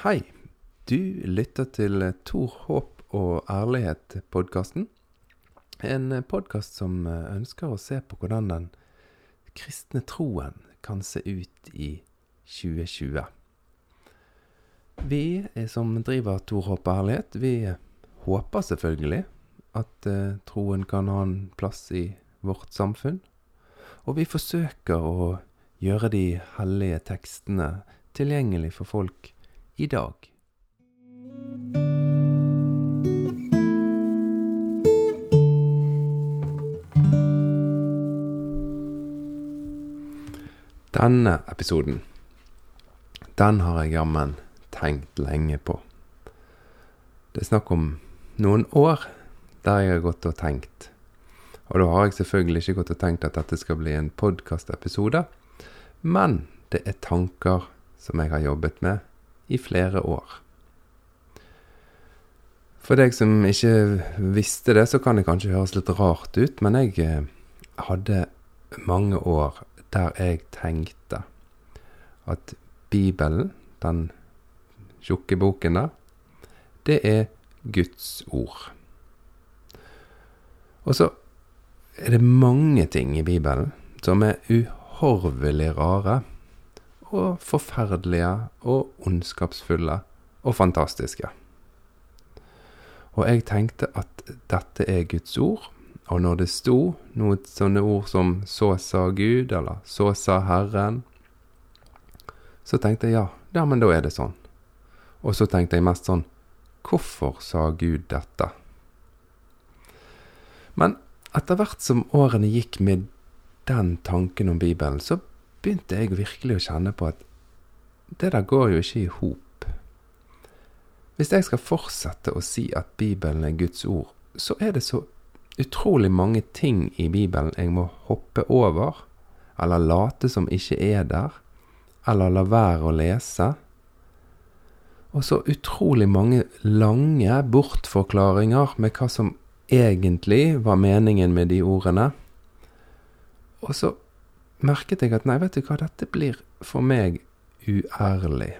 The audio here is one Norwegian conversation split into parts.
Hei. Du lytter til Tor håp og ærlighet-podkasten. En podkast som ønsker å se på hvordan den kristne troen kan se ut i 2020. Vi som driver Tor håp og ærlighet, vi håper selvfølgelig at eh, troen kan ha en plass i vårt samfunn. Og vi forsøker å gjøre de hellige tekstene tilgjengelig for folk i dag. Denne episoden, den har jeg jammen tenkt lenge på. Det er snakk om noen år der jeg har gått og tenkt. Og da har jeg selvfølgelig ikke gått og tenkt at dette skal bli en podkastepisode, men det er tanker som jeg har jobbet med i flere år. For deg som ikke visste det, så kan det kanskje høres litt rart ut, men jeg eh, hadde mange år der jeg tenkte at Bibelen, den tjukke boken der, det er Guds ord. Og så er det mange ting i Bibelen som er uhorvelig rare og forferdelige og ondskapsfulle og fantastiske. Og jeg tenkte at dette er Guds ord, og når det sto noen sånne ord som 'så sa Gud', eller 'så sa Herren', så tenkte jeg ja, ja, men da er det sånn. Og så tenkte jeg mest sånn 'Hvorfor sa Gud dette?' Men etter hvert som årene gikk med den tanken om Bibelen, så begynte jeg virkelig å kjenne på at det der går jo ikke i hop. Hvis jeg skal fortsette å si at Bibelen er Guds ord, så er det så utrolig mange ting i Bibelen jeg må hoppe over, eller late som ikke er der, eller la være å lese. Og så utrolig mange lange bortforklaringer med hva som egentlig var meningen med de ordene. Og så merket jeg at nei, vet du hva, dette blir for meg uærlig.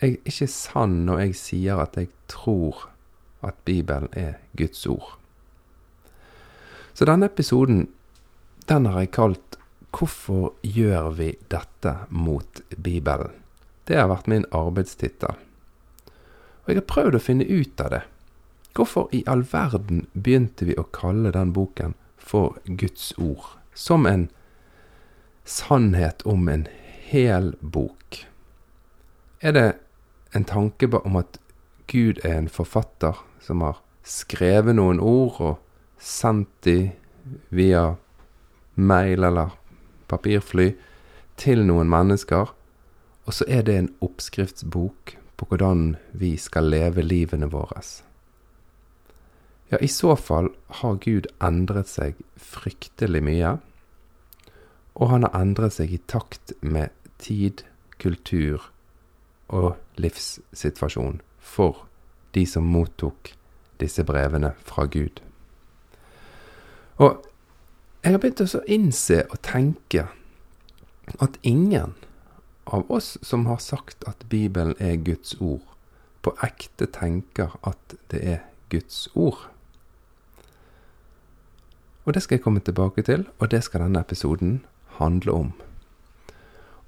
Jeg er ikke sann når jeg sier at jeg tror at Bibelen er Guds ord. Så denne episoden, den har jeg kalt 'Hvorfor gjør vi dette mot Bibelen?' Det har vært min arbeidstittel. Og jeg har prøvd å finne ut av det. Hvorfor i all verden begynte vi å kalle den boken for Guds ord? Som en sannhet om en hel bok? Er det en tanke om at Gud er en forfatter som har skrevet noen ord og sendt de via mail eller papirfly til noen mennesker, og så er det en oppskriftsbok på hvordan vi skal leve livene våre? Ja, i så fall har Gud endret seg fryktelig mye og han har endret seg i takt med tid, kultur og livssituasjon for de som mottok disse brevene fra Gud. Og jeg har begynt å innse og tenke at ingen av oss som har sagt at Bibelen er Guds ord, på ekte tenker at det er Guds ord. Og det skal jeg komme tilbake til, og det skal denne episoden handle om.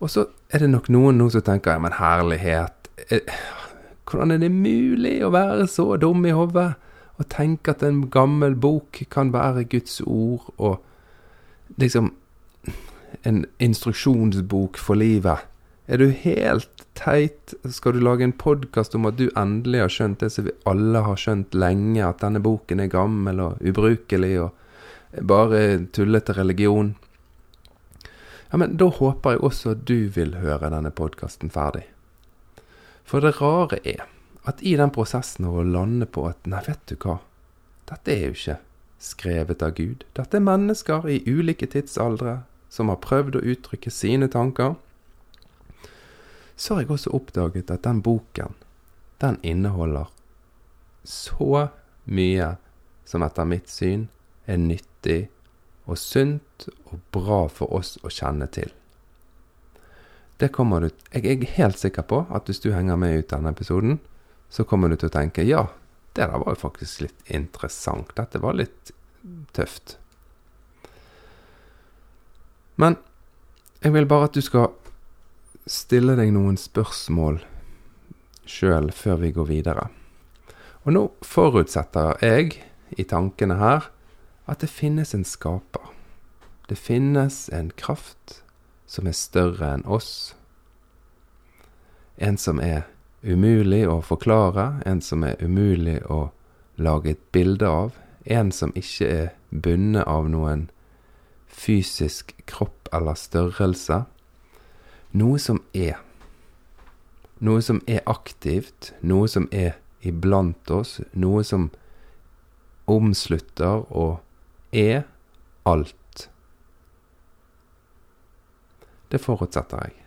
Og så er det nok noen nå som tenker ja, men herlighet eh, Hvordan er det mulig å være så dum i hodet og tenke at en gammel bok kan være Guds ord og liksom en instruksjonsbok for livet? Er du helt teit? Skal du lage en podkast om at du endelig har skjønt det som vi alle har skjønt lenge, at denne boken er gammel og ubrukelig og bare tullete religion? Ja, men da håper jeg også du vil høre denne podkasten ferdig. For det rare er at i den prosessen av å lande på at nei, vet du hva, dette er jo ikke skrevet av Gud. Dette er mennesker i ulike tidsaldre som har prøvd å uttrykke sine tanker. Så har jeg også oppdaget at den boken, den inneholder så mye som etter mitt syn er nyttig og sunt og bra for oss å kjenne til. det kommer du Jeg er helt sikker på at hvis du henger med ut denne episoden, så kommer du til å tenke ja, det der var jo faktisk litt interessant. Dette var litt tøft. Men jeg vil bare at du skal stille deg noen spørsmål sjøl før vi går videre. Og nå forutsetter jeg, i tankene her, at det finnes en skaper. Det finnes en kraft som er større enn oss. En som er umulig å forklare, en som er umulig å lage et bilde av. En som ikke er bundet av noen fysisk kropp eller størrelse. Noe som er. Noe som er aktivt, noe som er iblant oss, noe som omslutter og er alt. Det forutsetter jeg.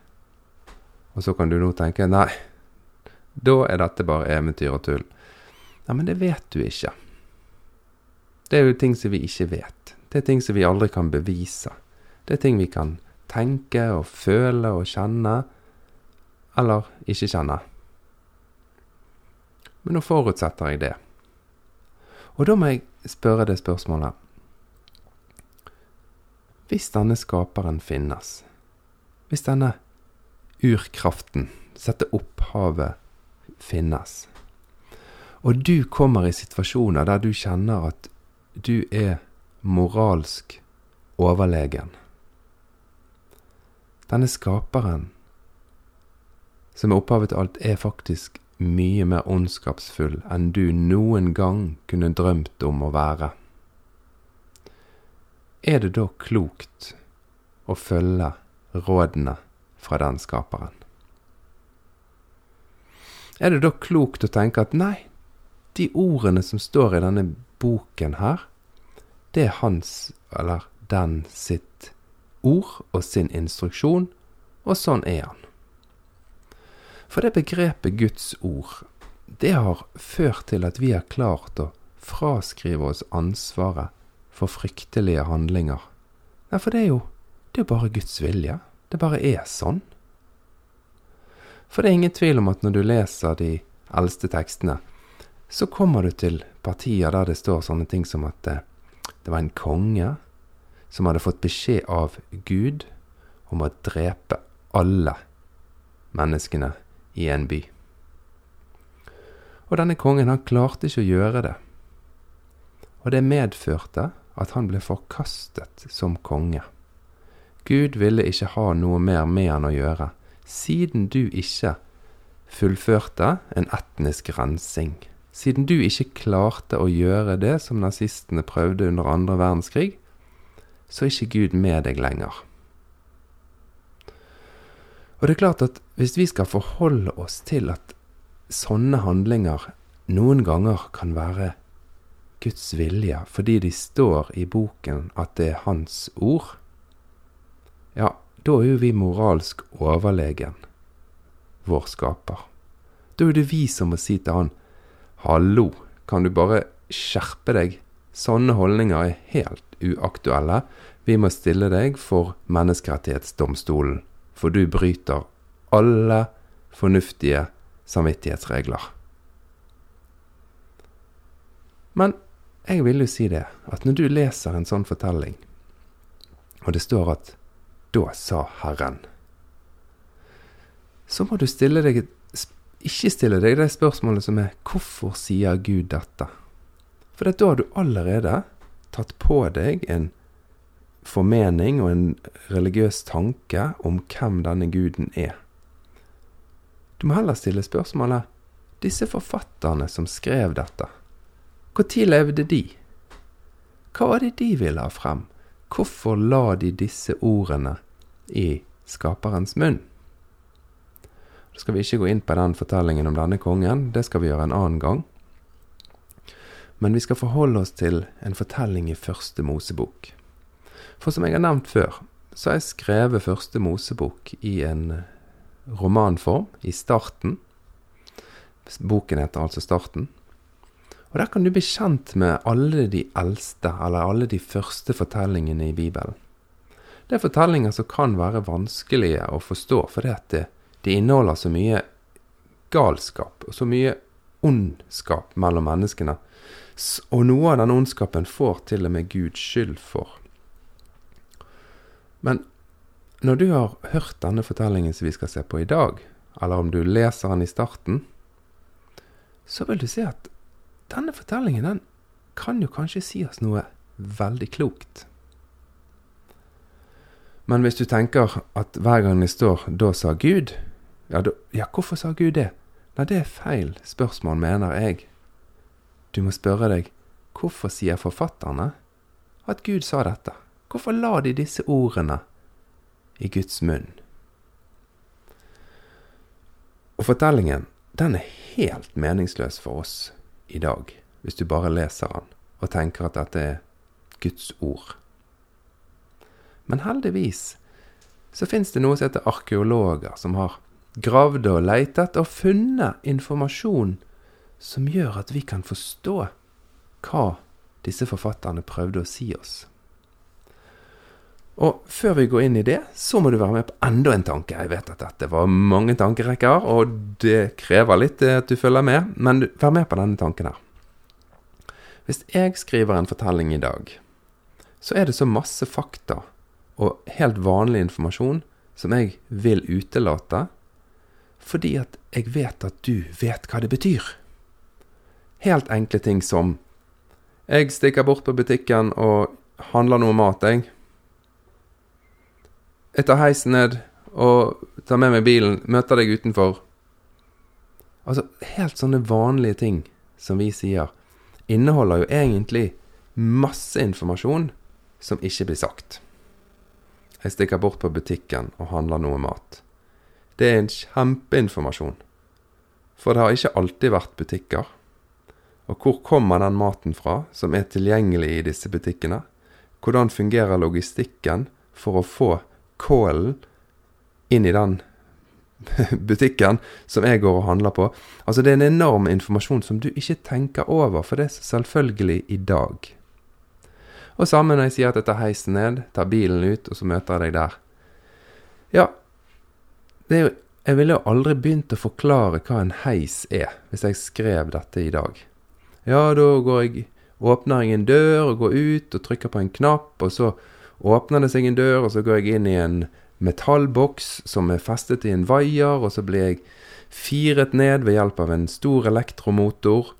Og så kan du nå tenke nei, da er dette bare eventyr og tull. Nei, men det vet du ikke. Det er jo ting som vi ikke vet. Det er ting som vi aldri kan bevise. Det er ting vi kan tenke og føle og kjenne, eller ikke kjenne. Men nå forutsetter jeg det. Og da må jeg spørre det spørsmålet Hvis denne skaperen finnes, hvis denne urkraften, dette opphavet, finnes, og du kommer i situasjoner der du kjenner at du er moralsk overlegen Denne skaperen, som er opphavet til alt, er faktisk mye mer ondskapsfull enn du noen gang kunne drømt om å være. Er det da klokt å følge rådene fra den skaperen? Er det da klokt å tenke at nei, de ordene som står i denne boken her, det er hans, eller den sitt ord og sin instruksjon, og sånn er han. For det begrepet Guds ord, det har ført til at vi har klart å fraskrive oss ansvaret for fryktelige handlinger. Nei, for det er jo det er bare Guds vilje. Det bare er sånn. For det er ingen tvil om at når du leser de eldste tekstene, så kommer du til partier der det står sånne ting som at det, det var en konge som hadde fått beskjed av Gud om å drepe alle menneskene i en by. Og denne kongen, han klarte ikke å gjøre det. Og det medførte at han ble forkastet som konge. Gud ville ikke ha noe mer med han å gjøre, siden du ikke fullførte en etnisk rensing. Siden du ikke klarte å gjøre det som nazistene prøvde under andre verdenskrig, så er ikke Gud med deg lenger. Og det er klart at hvis vi skal forholde oss til at sånne handlinger noen ganger kan være Guds vilje fordi de står i boken at det er Hans ord, ja, da er jo vi moralsk overlegen vår skaper. Da er det vi som må si til han hallo, kan du bare skjerpe deg? Sånne holdninger er helt uaktuelle. Vi må stille deg for Menneskerettighetsdomstolen, for du bryter alle fornuftige samvittighetsregler. Men jeg vil jo si det, at når du leser en sånn fortelling, og det står at da sa Herren, så må du stille deg ikke stille deg det spørsmålet som er hvorfor sier Gud dette? For da har du allerede tatt på deg en formening og en religiøs tanke om hvem denne guden er. Du må heller stille spørsmålet disse forfatterne som skrev dette, når levde de? Hva var det de ville ha frem? Hvorfor la de disse ordene i skaperens munn? Da skal vi ikke gå inn på den fortellingen om denne kongen, det skal vi gjøre en annen gang. Men vi skal forholde oss til en fortelling i Første Mosebok. For som jeg har nevnt før, så har jeg skrevet Første Mosebok i en romanform, i starten. Boken heter altså Starten. Og der kan du bli kjent med alle de eldste, eller alle de første fortellingene i Bibelen. Det er fortellinger som kan være vanskelige å forstå, fordi at det, de inneholder så mye galskap og så mye ondskap mellom menneskene. Og noe av den ondskapen får til og med Gud skyld for. Men når du har hørt denne fortellingen som vi skal se på i dag, eller om du leser den i starten, så vil du se at denne fortellingen den kan jo kanskje si oss noe veldig klokt. Men hvis du tenker at hver gang det står 'da sa Gud', ja, da, ja, hvorfor sa Gud det? Nei, det er feil spørsmål, mener jeg. Du må spørre deg hvorfor sier forfatterne at Gud sa dette? Hvorfor la de disse ordene i Guds munn? Og fortellingen, den er helt meningsløs for oss i dag, hvis du bare leser den og tenker at dette er Guds ord. Men heldigvis så fins det noe som heter arkeologer, som har gravd og leitet og funnet informasjon som gjør at vi kan forstå hva disse forfatterne prøvde å si oss. Og før vi går inn i det, så må du være med på enda en tanke. Jeg vet at dette var mange tankerekker, og det krever litt eh, at du følger med, men vær med på denne tanken her. Hvis jeg skriver en fortelling i dag, så er det så masse fakta og helt vanlig informasjon som jeg vil utelate, fordi at jeg vet at du vet hva det betyr. Helt enkle ting som Jeg stikker bort på butikken og handler noe mat, jeg. Jeg tar heisen ned og tar med meg bilen, møter deg utenfor. Altså, helt sånne vanlige ting som vi sier, inneholder jo egentlig masse informasjon som ikke blir sagt. Jeg stikker bort på butikken og handler noe mat. Det er en kjempeinformasjon. For det har ikke alltid vært butikker. Og hvor kommer den maten fra som er tilgjengelig i disse butikkene? Hvordan fungerer logistikken for å få kålen inn i den butikken som jeg går og handler på? Altså Det er en enorm informasjon som du ikke tenker over, for det er selvfølgelig i dag. Og samme når jeg sier at jeg tar heisen ned, tar bilen ut, og så møter jeg deg der. Ja, det er jo Jeg ville jo aldri begynt å forklare hva en heis er, hvis jeg skrev dette i dag. Ja, da går jeg Åpner jeg en dør og går ut og trykker på en knapp, og så åpner det seg en dør, og så går jeg inn i en metallboks som er festet i en vaier, og så blir jeg firet ned ved hjelp av en stor elektromotor.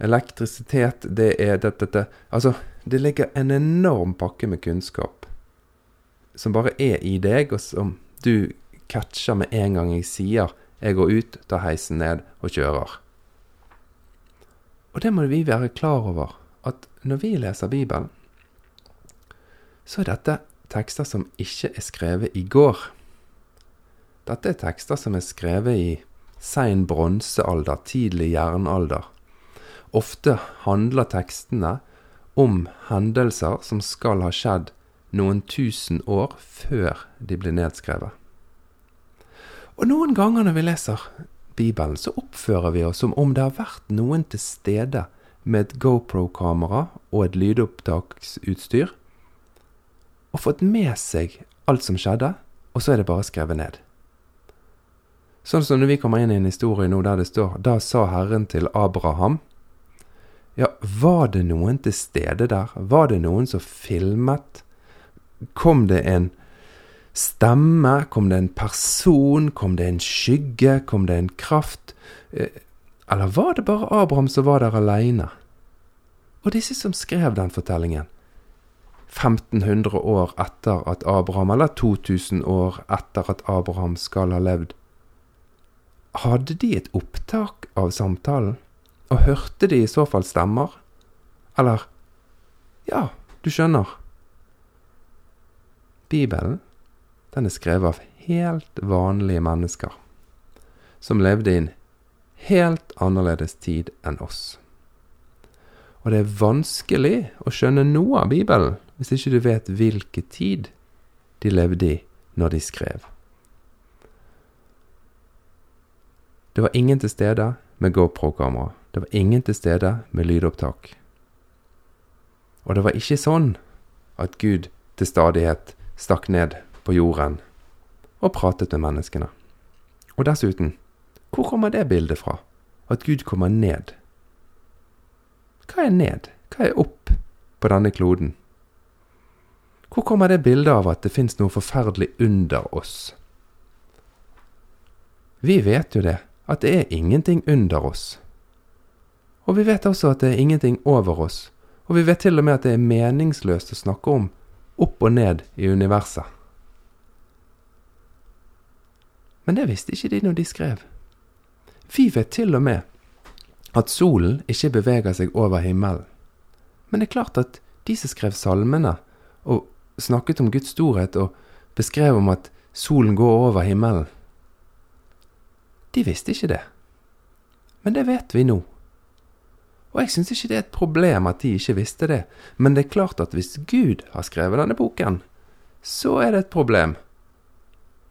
Elektrisitet, det er dette, dette. Altså, det ligger en enorm pakke med kunnskap som bare er i deg, og som du catcher med en gang jeg sier 'jeg går ut, tar heisen ned og kjører'. Og det må vi være klar over, at når vi leser Bibelen, så er dette tekster som ikke er skrevet i går. Dette er tekster som er skrevet i sein bronsealder, tidlig jernalder. Ofte handler tekstene om hendelser som skal ha skjedd noen tusen år før de ble nedskrevet. Og noen ganger når vi leser Bibelen, så oppfører vi oss som om det har vært noen til stede med et GoPro-kamera og et lydopptaksutstyr, og fått med seg alt som skjedde, og så er det bare skrevet ned. Sånn som når vi kommer inn i en historie nå der det står 'Da sa Herren til Abraham' Ja, var det noen til stede der? Var det noen som filmet? Kom det en stemme? Kom det en person? Kom det en skygge? Kom det en kraft? Eh, eller var det bare Abraham som var der aleine? Og disse som skrev den fortellingen, 1500 år etter at Abraham, eller 2000 år etter at Abraham skal ha levd, hadde de et opptak av samtalen? Og hørte de i så fall stemmer? Eller Ja, du skjønner. Bibelen, den er skrevet av helt vanlige mennesker som levde i en helt annerledes tid enn oss. Og det er vanskelig å skjønne noe av Bibelen hvis ikke du vet hvilken tid de levde i når de skrev. Det var ingen til stede med GoPro-kamera. Det var ingen til stede med lydopptak. Og det var ikke sånn at Gud til stadighet stakk ned på jorden og pratet med menneskene. Og dessuten, hvor kommer det bildet fra? At Gud kommer ned? Hva er ned? Hva er opp på denne kloden? Hvor kommer det bildet av at det fins noe forferdelig under oss? Vi vet jo det, at det er ingenting under oss. Og vi vet også at det er ingenting over oss, og vi vet til og med at det er meningsløst å snakke om opp og ned i universet. Men det visste ikke de når de skrev. Vi vet til og med at solen ikke beveger seg over himmelen. Men det er klart at de som skrev salmene og snakket om Guds storhet og beskrev om at solen går over himmelen, de visste ikke det. Men det vet vi nå. Og jeg syns ikke det er et problem at de ikke visste det, men det er klart at hvis Gud har skrevet denne boken, så er det et problem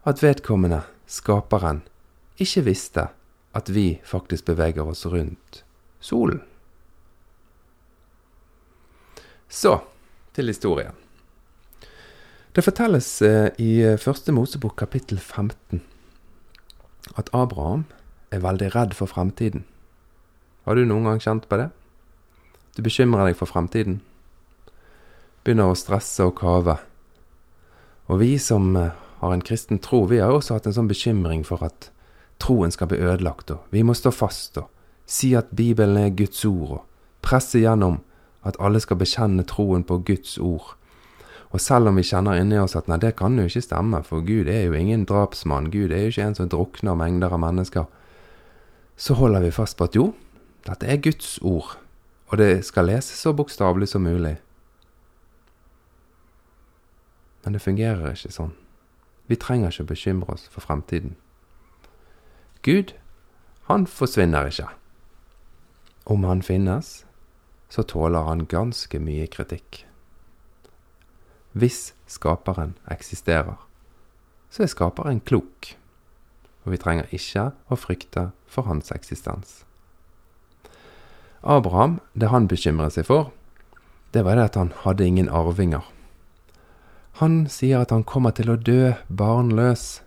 at vedkommende, skaperen, ikke visste at vi faktisk beveger oss rundt solen. Så til historien. Det fortelles eh, i første Mosebok kapittel 15 at Abraham er veldig redd for fremtiden. Har du noen gang kjent på det? Du bekymrer deg for fremtiden. Begynner å stresse og kave. Og vi som eh, har en kristen tro, vi har også hatt en sånn bekymring for at troen skal bli ødelagt, og vi må stå fast og si at Bibelen er Guds ord, og presse gjennom at alle skal bekjenne troen på Guds ord. Og selv om vi kjenner inni oss at nei, det kan jo ikke stemme, for Gud er jo ingen drapsmann, Gud er jo ikke en som drukner mengder av mennesker, så holder vi fast på at jo, dette er Guds ord, og det skal leses så bokstavelig som mulig. Men det fungerer ikke sånn. Vi trenger ikke bekymre oss for fremtiden. Gud, han forsvinner ikke. Om han finnes, så tåler han ganske mye kritikk. Hvis skaperen eksisterer, så er skaperen klok, og vi trenger ikke å frykte for hans eksistens. Abraham, det han bekymret seg for, det var det at han hadde ingen arvinger. Han sier at han kommer til å dø barnløs,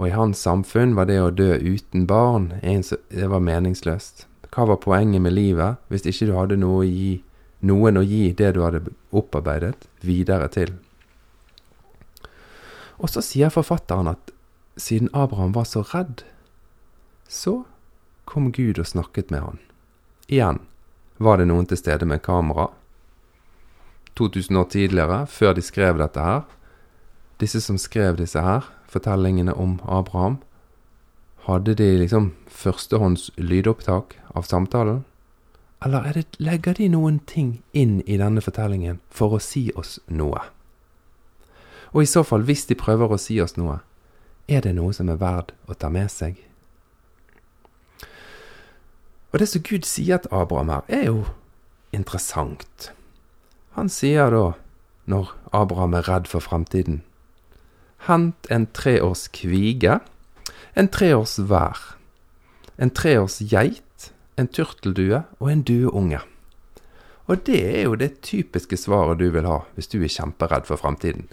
og i hans samfunn var det å dø uten barn det var meningsløst. Hva var poenget med livet hvis ikke du hadde noe å gi, noen å gi det du hadde opparbeidet, videre til? Og så sier forfatteren at siden Abraham var så redd, så kom Gud og snakket med han. Igjen var det noen til stede med kamera. 2000 år tidligere, før de skrev dette her, disse som skrev disse her fortellingene om Abraham, hadde de liksom førstehånds lydopptak av samtalen? Eller det, legger de noen ting inn i denne fortellingen for å si oss noe? Og i så fall, hvis de prøver å si oss noe, er det noe som er verd å ta med seg? Og det som Gud sier til Abraham her, er jo interessant. Han sier da, når Abraham er redd for fremtiden, hent en treårs kvige en treårs vær, en treårs geit, en turteldue og en dueunge. Og det er jo det typiske svaret du vil ha hvis du er kjemperedd for fremtiden.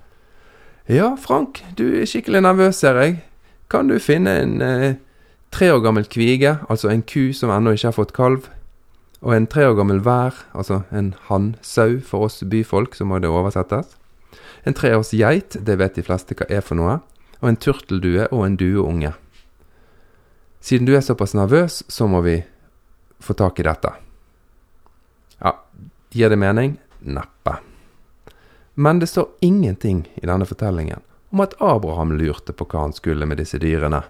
Ja, Frank, du er skikkelig nervøs, ser jeg. Kan du finne en eh, tre år gammel kvige, altså en ku som ennå ikke har fått kalv, og en tre år gammel vær, altså en hannsau for oss byfolk, så må det oversettes. En treårs geit, det vet de fleste hva er for noe, og en turteldue og en dueunge. Siden du er såpass nervøs, så må vi få tak i dette. Ja, gir det mening? Neppe. Men det står ingenting i denne fortellingen om at Abraham lurte på hva han skulle med disse dyrene.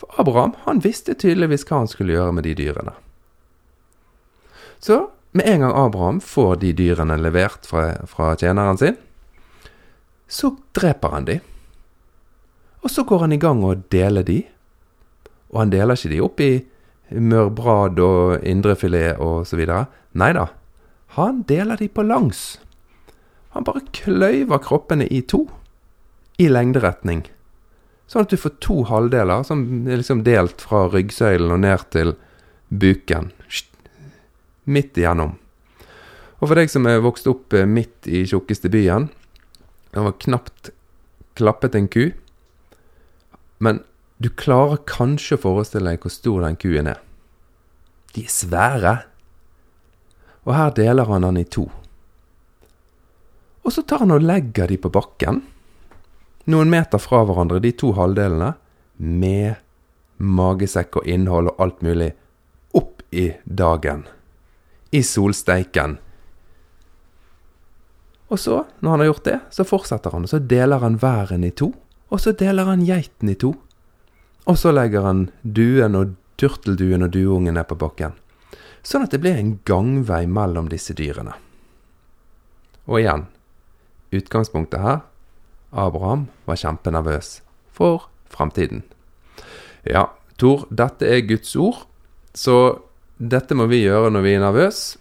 For Abraham han visste tydeligvis hva han skulle gjøre med de dyrene. Så med en gang Abraham får de dyrene levert fra, fra tjeneren sin, så dreper han de. Og så går han i gang og deler de og han deler ikke de opp i mørbrad og indrefilet og videre. Nei da, han deler de på langs. Han bare kløyver kroppene i to, i lengderetning. Sånn at du får to halvdeler som er liksom delt fra ryggsøylen og ned til buken. Midt igjennom. Og for deg som er vokst opp eh, midt i tjukkeste byen, Han var knapt klappet en ku. Men du klarer kanskje å forestille deg hvor stor den kuen er. De er svære. Og her deler han den i to. Og så tar han og legger de på bakken, noen meter fra hverandre, de to halvdelene, med magesekk og innhold og alt mulig, opp i dagen. I solsteiken. Og så, når han har gjort det, så fortsetter han, og så deler han væren i to. Og så deler han geiten i to. Og så legger han duen og turtelduen og duungen ned på bakken. Sånn at det blir en gangvei mellom disse dyrene. Og igjen, utgangspunktet her Abraham var kjempenervøs for framtiden. Ja, Tor, dette er Guds ord, så dette må vi gjøre når vi er nervøse.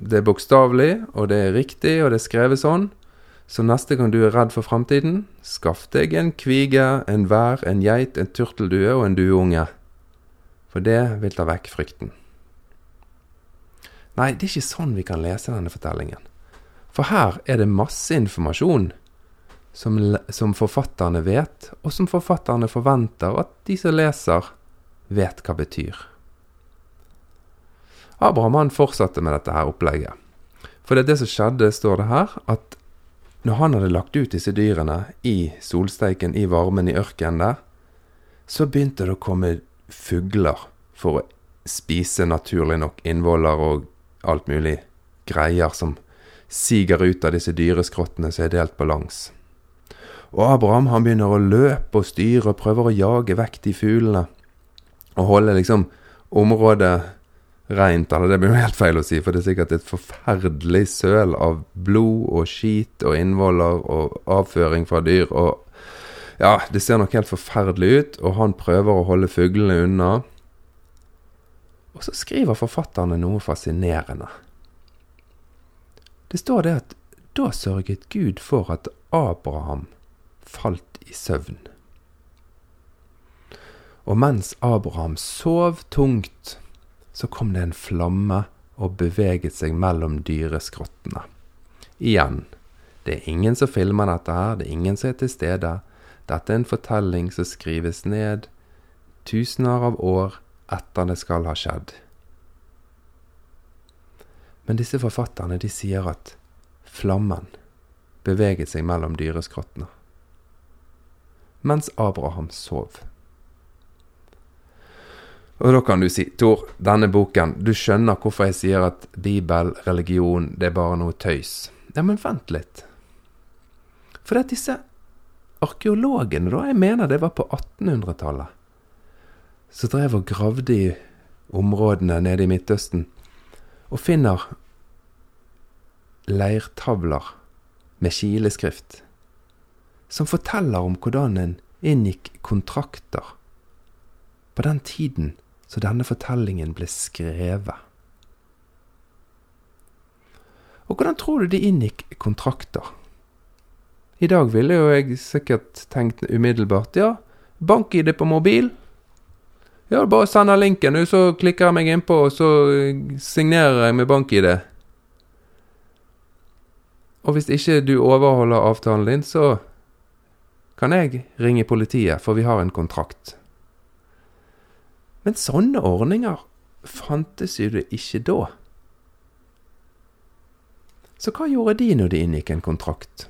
Det er bokstavelig, og det er riktig, og det er skrevet sånn. Så neste gang du er redd for framtiden, skaff deg en kvige, en vær, en geit, en turteldue og en dueunge. For det vil ta vekk frykten. Nei, det er ikke sånn vi kan lese denne fortellingen. For her er det masse informasjon som, som forfatterne vet, og som forfatterne forventer at de som leser, vet hva betyr. Abraham han fortsatte med dette her opplegget. For det, er det som skjedde, står det her, at når han hadde lagt ut disse dyrene i solsteiken, i varmen i ørkenen der, så begynte det å komme fugler for å spise naturlig nok innvoller og alt mulig greier som siger ut av disse dyreskrottene som er delt på langs. Og Abraham han begynner å løpe og styre og prøver å jage vekk de fuglene. Og holde liksom området rent, eller det blir jo helt feil å si, for det er sikkert et forferdelig søl av blod og skit og innvoller og avføring fra dyr. og ja, det ser nok helt forferdelig ut, og han prøver å holde fuglene unna. Og så skriver forfatterne noe fascinerende. Det står det at da sørget Gud for at Abraham falt i søvn. Og mens Abraham sov tungt, så kom det en flamme og beveget seg mellom dyreskrottene. Igjen, det er ingen som filmer dette her, det er ingen som er til stede. Dette er en fortelling som skrives ned tusener av år etter det skal ha skjedd. Men disse forfatterne de sier at flammen beveget seg mellom dyreskrottene mens Abraham sov. Og da kan du si, Tor, denne boken, du skjønner hvorfor jeg sier at Bibel, religion, det er bare noe tøys. Ja, men vent litt. For det er disse arkeologene, da, jeg mener det var på 1800-tallet, som drev og gravde i områdene nede i Midtøsten, og finner leirtavler med kileskrift som forteller om hvordan en inngikk kontrakter på den tiden så denne fortellingen ble skrevet. Og hvordan tror du de inngikk kontrakter? I dag ville jo jeg sikkert tenkt umiddelbart ja, bank-ID på mobil. Ja, bare sender linken, så klikker jeg meg innpå, og så signerer jeg med bank-ID. Og hvis ikke du overholder avtalen din, så kan jeg ringe politiet, for vi har en kontrakt. Men sånne ordninger fantes jo det ikke da. Så hva gjorde de når de inngikk en kontrakt?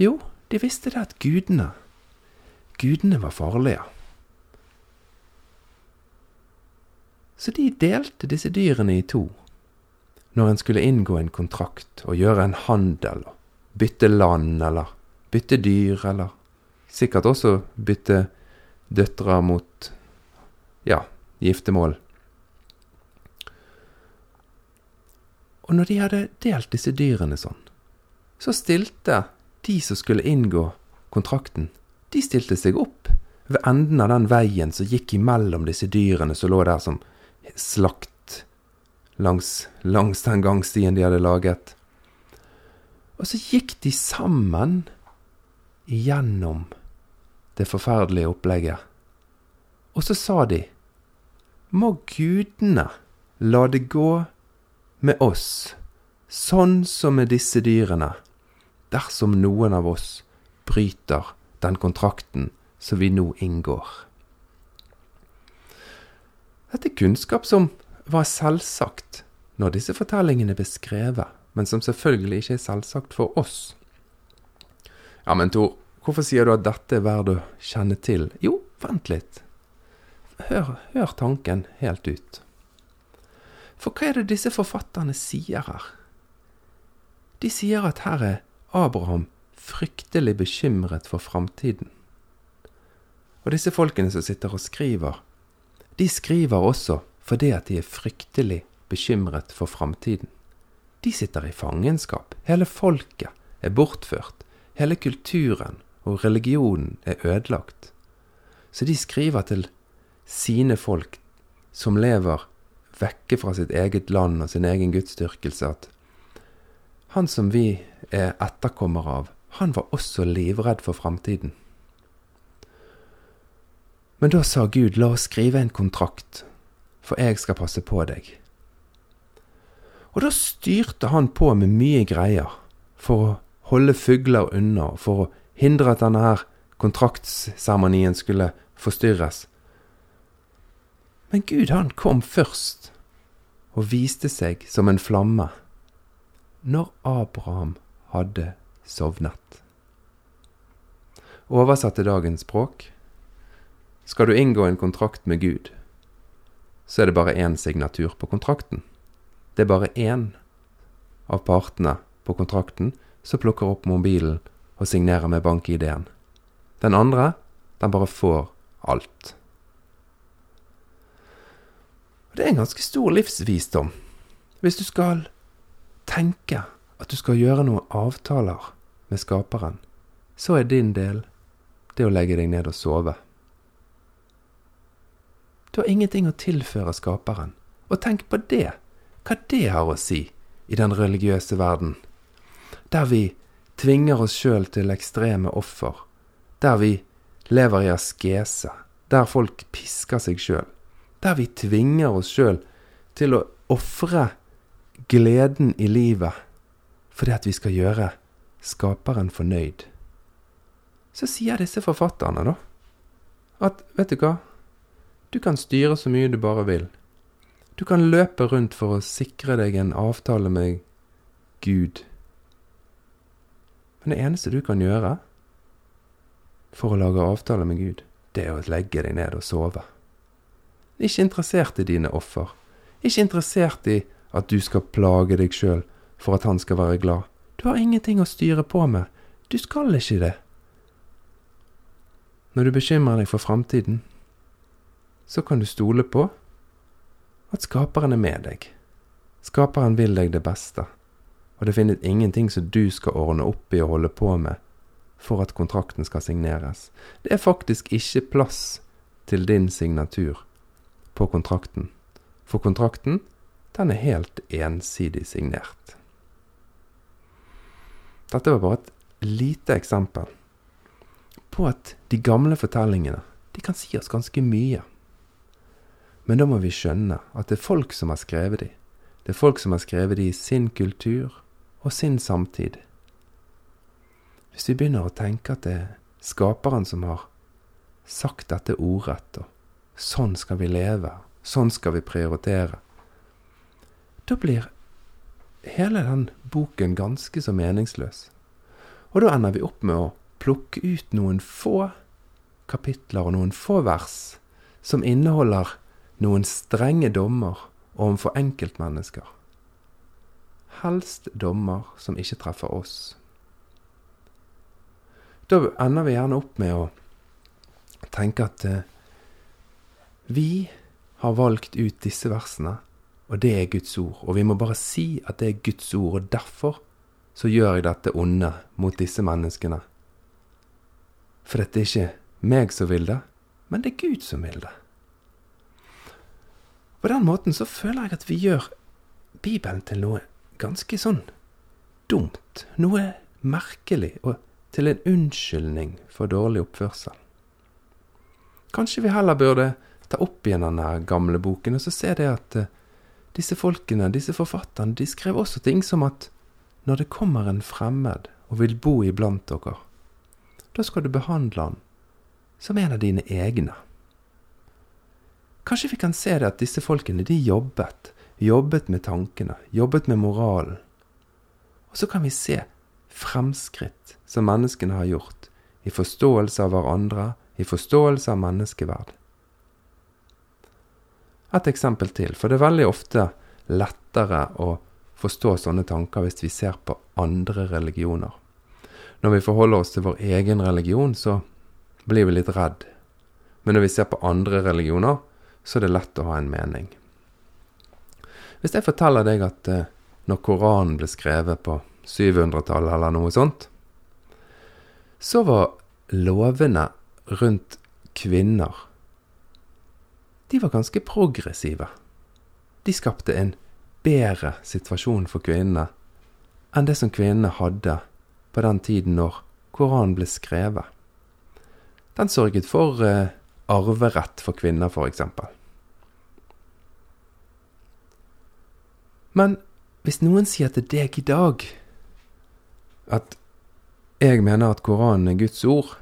Jo, de visste det at gudene Gudene var farlige. Så de delte disse dyrene i to når en skulle inngå en kontrakt og gjøre en handel bytte land eller bytte dyr eller sikkert også bytte døtre mot ja, giftermål. Og når de hadde delt disse dyrene sånn, så stilte de som skulle inngå kontrakten, de stilte seg opp ved enden av den veien som gikk imellom disse dyrene som lå der som slakt langs, langs den gangstien de hadde laget. Og så gikk de sammen igjennom det forferdelige opplegget. Og så sa de, må gudene la det gå med oss, sånn som med disse dyrene, dersom noen av oss bryter den kontrakten som vi nå inngår. Dette er kunnskap som var selvsagt når disse fortellingene ble skrevet, men som selvfølgelig ikke er selvsagt for oss. Ja, men Tor, hvorfor sier du at dette er verdt å kjenne til? Jo, vent litt. Hør, hør tanken helt ut. For hva er det disse forfatterne sier her? De sier at her er Abraham fryktelig bekymret for framtiden. Og disse folkene som sitter og skriver, de skriver også fordi at de er fryktelig bekymret for framtiden. De sitter i fangenskap. Hele folket er bortført. Hele kulturen og religionen er ødelagt. Så de skriver til sine folk som lever vekke fra sitt eget land og sin egen gudsdyrkelse, at han som vi er etterkommere av, han var også livredd for framtiden. Men da sa Gud, la oss skrive en kontrakt, for jeg skal passe på deg. Og da styrte han på med mye greier for å holde fugler unna, for å hindre at denne her kontraktsseremonien skulle forstyrres. Men Gud han kom først og viste seg som en flamme når Abraham hadde sovnet. Oversatte dagens språk skal du inngå en kontrakt med Gud, så er det bare én signatur på kontrakten. Det er bare én av partene på kontrakten som plukker opp mobilen og signerer med bank-ID-en. Den andre, den bare får alt. Det er en ganske stor livsvisdom hvis du skal tenke at du skal gjøre noen avtaler med Skaperen. Så er din del det å legge deg ned og sove. Du har ingenting å tilføre Skaperen. Og tenk på det hva det har å si i den religiøse verden, der vi tvinger oss sjøl til ekstreme offer, der vi lever i askese, der folk pisker seg sjøl, der vi tvinger oss sjøl til å ofre gleden i livet fordi at vi skal gjøre skaperen fornøyd. Så sier disse forfatterne, da, at vet du hva, du kan styre så mye du bare vil. Du kan løpe rundt for å sikre deg en avtale med Gud. Men det eneste du kan gjøre for å lage avtale med Gud, det er å legge deg ned og sove. Ikke interessert i dine offer. Ikke interessert i at du skal plage deg sjøl for at han skal være glad. Du har ingenting å styre på med. Du skal ikke det. Når du bekymrer deg for framtiden, så kan du stole på at Skaperen er med deg. Skaperen vil deg det beste, og det finnes ingenting som du skal ordne opp i og holde på med for at kontrakten skal signeres. Det er faktisk ikke plass til din signatur på kontrakten, for kontrakten, den er helt ensidig signert. Dette var bare et lite eksempel på at de gamle fortellingene de kan si oss ganske mye. Men da må vi skjønne at det er folk som har skrevet de. Det er folk som har skrevet de i sin kultur og sin samtid. Hvis vi begynner å tenke at det er skaperen som har sagt dette ordrett, og sånn skal vi leve, sånn skal vi prioritere, da blir hele den boken ganske så meningsløs. Og da ender vi opp med å plukke ut noen få kapitler og noen få vers som inneholder noen strenge dommer overfor enkeltmennesker. Helst dommer som ikke treffer oss. Da ender vi gjerne opp med å tenke at eh, vi har valgt ut disse versene, og det er Guds ord. Og vi må bare si at det er Guds ord, og derfor så gjør jeg dette onde mot disse menneskene. For dette er ikke meg som vil det, men det er Gud som vil det. På den måten så føler jeg at vi gjør Bibelen til noe ganske sånn dumt. Noe merkelig, og til en unnskyldning for dårlig oppførsel. Kanskje vi heller burde ta opp igjen denne gamle boken og så ser jeg at uh, disse folkene, disse forfatterne, de skrev også ting som at når det kommer en fremmed og vil bo iblant dere. Da skal du behandle han som en av dine egne. Kanskje vi kan se det at disse folkene, de jobbet. Jobbet med tankene, jobbet med moralen. Og så kan vi se fremskritt som menneskene har gjort, i forståelse av hverandre, i forståelse av menneskeverd. Et eksempel til, for det er veldig ofte lettere å forstå sånne tanker hvis vi ser på andre religioner. Når vi forholder oss til vår egen religion, så blir vi litt redd. Men når vi ser på andre religioner, så er det lett å ha en mening. Hvis jeg forteller deg at eh, når Koranen ble skrevet på 700-tallet eller noe sånt, så var lovene rundt kvinner De var ganske progressive. De skapte en bedre situasjon for kvinnene enn det som kvinnene hadde på den tiden når Koranen ble skrevet. Den sørget for eh, arverett for kvinner, f.eks. Men hvis noen sier til deg i dag at jeg mener at Koranen er Guds ord,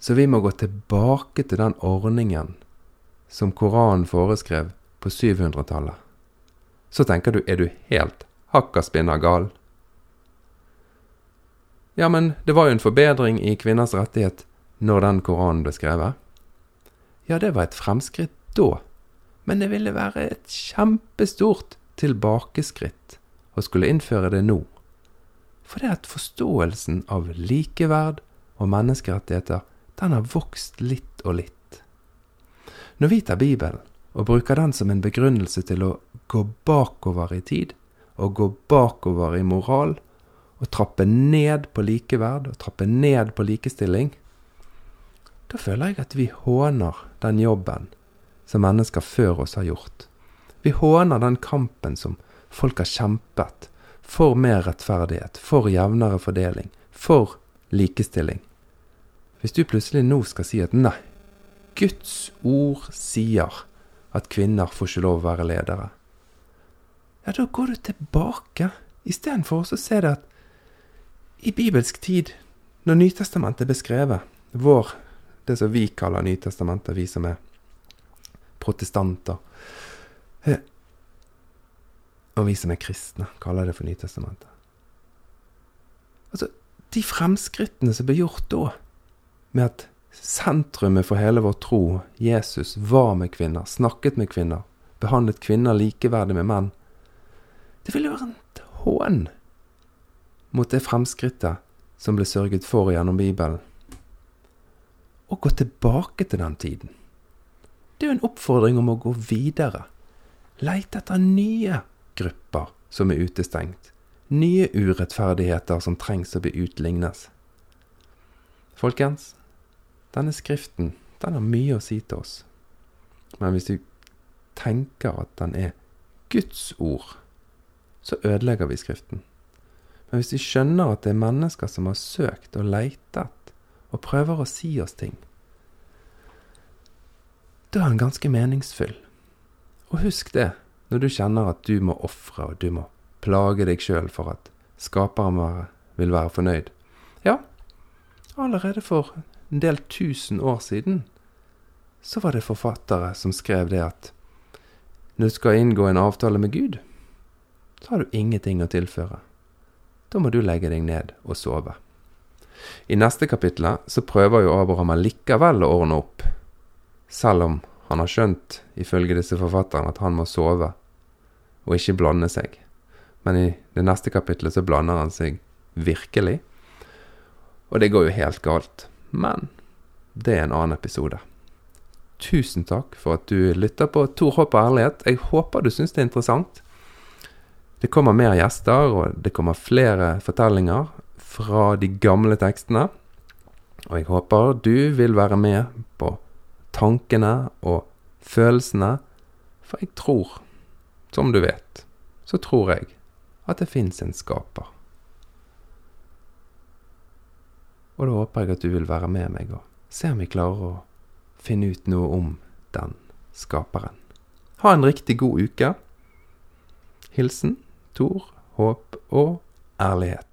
så vi må gå tilbake til den ordningen som Koranen foreskrev på 700-tallet. Så tenker du, er du helt hakka spinna gal? Ja, men det var jo en forbedring i kvinners rettighet når den Koranen ble skrevet. Ja, det var et fremskritt da, men det ville være et kjempestort tilbakeskritt å skulle innføre det nå. For det at forståelsen av likeverd og menneskerettigheter, den har vokst litt og litt. Når vi tar Bibelen og bruker den som en begrunnelse til å gå bakover i tid, og gå bakover i moral, og trappe ned på likeverd og trappe ned på likestilling, da føler jeg at vi håner den jobben som mennesker før oss har gjort. Vi håner den kampen som folk har kjempet for mer rettferdighet, for jevnere fordeling, for likestilling. Hvis du plutselig nå skal si at nei, Guds ord sier at kvinner får ikke lov å være ledere, ja, da går du tilbake, istedenfor å se det at i bibelsk tid, når Nytestamentet er beskrevet, vår, det som vi kaller Nytestamentet, vi som er protestanter, eh, og vi som er kristne, kaller det for Nytestamentet. Altså, de fremskrittene som ble gjort da, med at sentrumet for hele vår tro, Jesus, var med kvinner, snakket med kvinner, behandlet kvinner likeverdig med menn, det ville være en hån mot det fremskrittet som ble sørget for gjennom Bibelen. Å gå tilbake til den tiden. Det er jo en oppfordring om å gå videre. Leite etter nye grupper som er utestengt, nye urettferdigheter som trengs å bli utlignet. Folkens, denne skriften, den har mye å si til oss. Men hvis du tenker at den er Guds ord, så ødelegger vi Skriften. Men hvis vi skjønner at det er mennesker som har søkt og leitet og prøver å si oss ting, da er den ganske meningsfull. Og husk det, når du kjenner at du må ofre og du må plage deg sjøl for at skaperen vil være fornøyd. Ja, allerede for en del tusen år siden så var det forfattere som skrev det at når du skal inngå en avtale med Gud, så har du ingenting å tilføre. Da må du legge deg ned og sove. I neste kapittel så prøver jo Abraham likevel å ordne opp, selv om han har skjønt, ifølge disse forfatterne, at han må sove og ikke blande seg. Men i det neste kapitlet så blander han seg virkelig. Og det går jo helt galt. Men det er en annen episode. Tusen takk for at du lytter på Tor Håp og ærlighet. Jeg håper du syns det er interessant. Det kommer mer gjester, og det kommer flere fortellinger fra de gamle tekstene. Og jeg håper du vil være med på tankene og følelsene. For jeg tror, som du vet, så tror jeg at det fins en skaper. Og da håper jeg at du vil være med meg og se om vi klarer å finne ut noe om den skaperen. Ha en riktig god uke. Hilsen Tor, håp og ærlighet.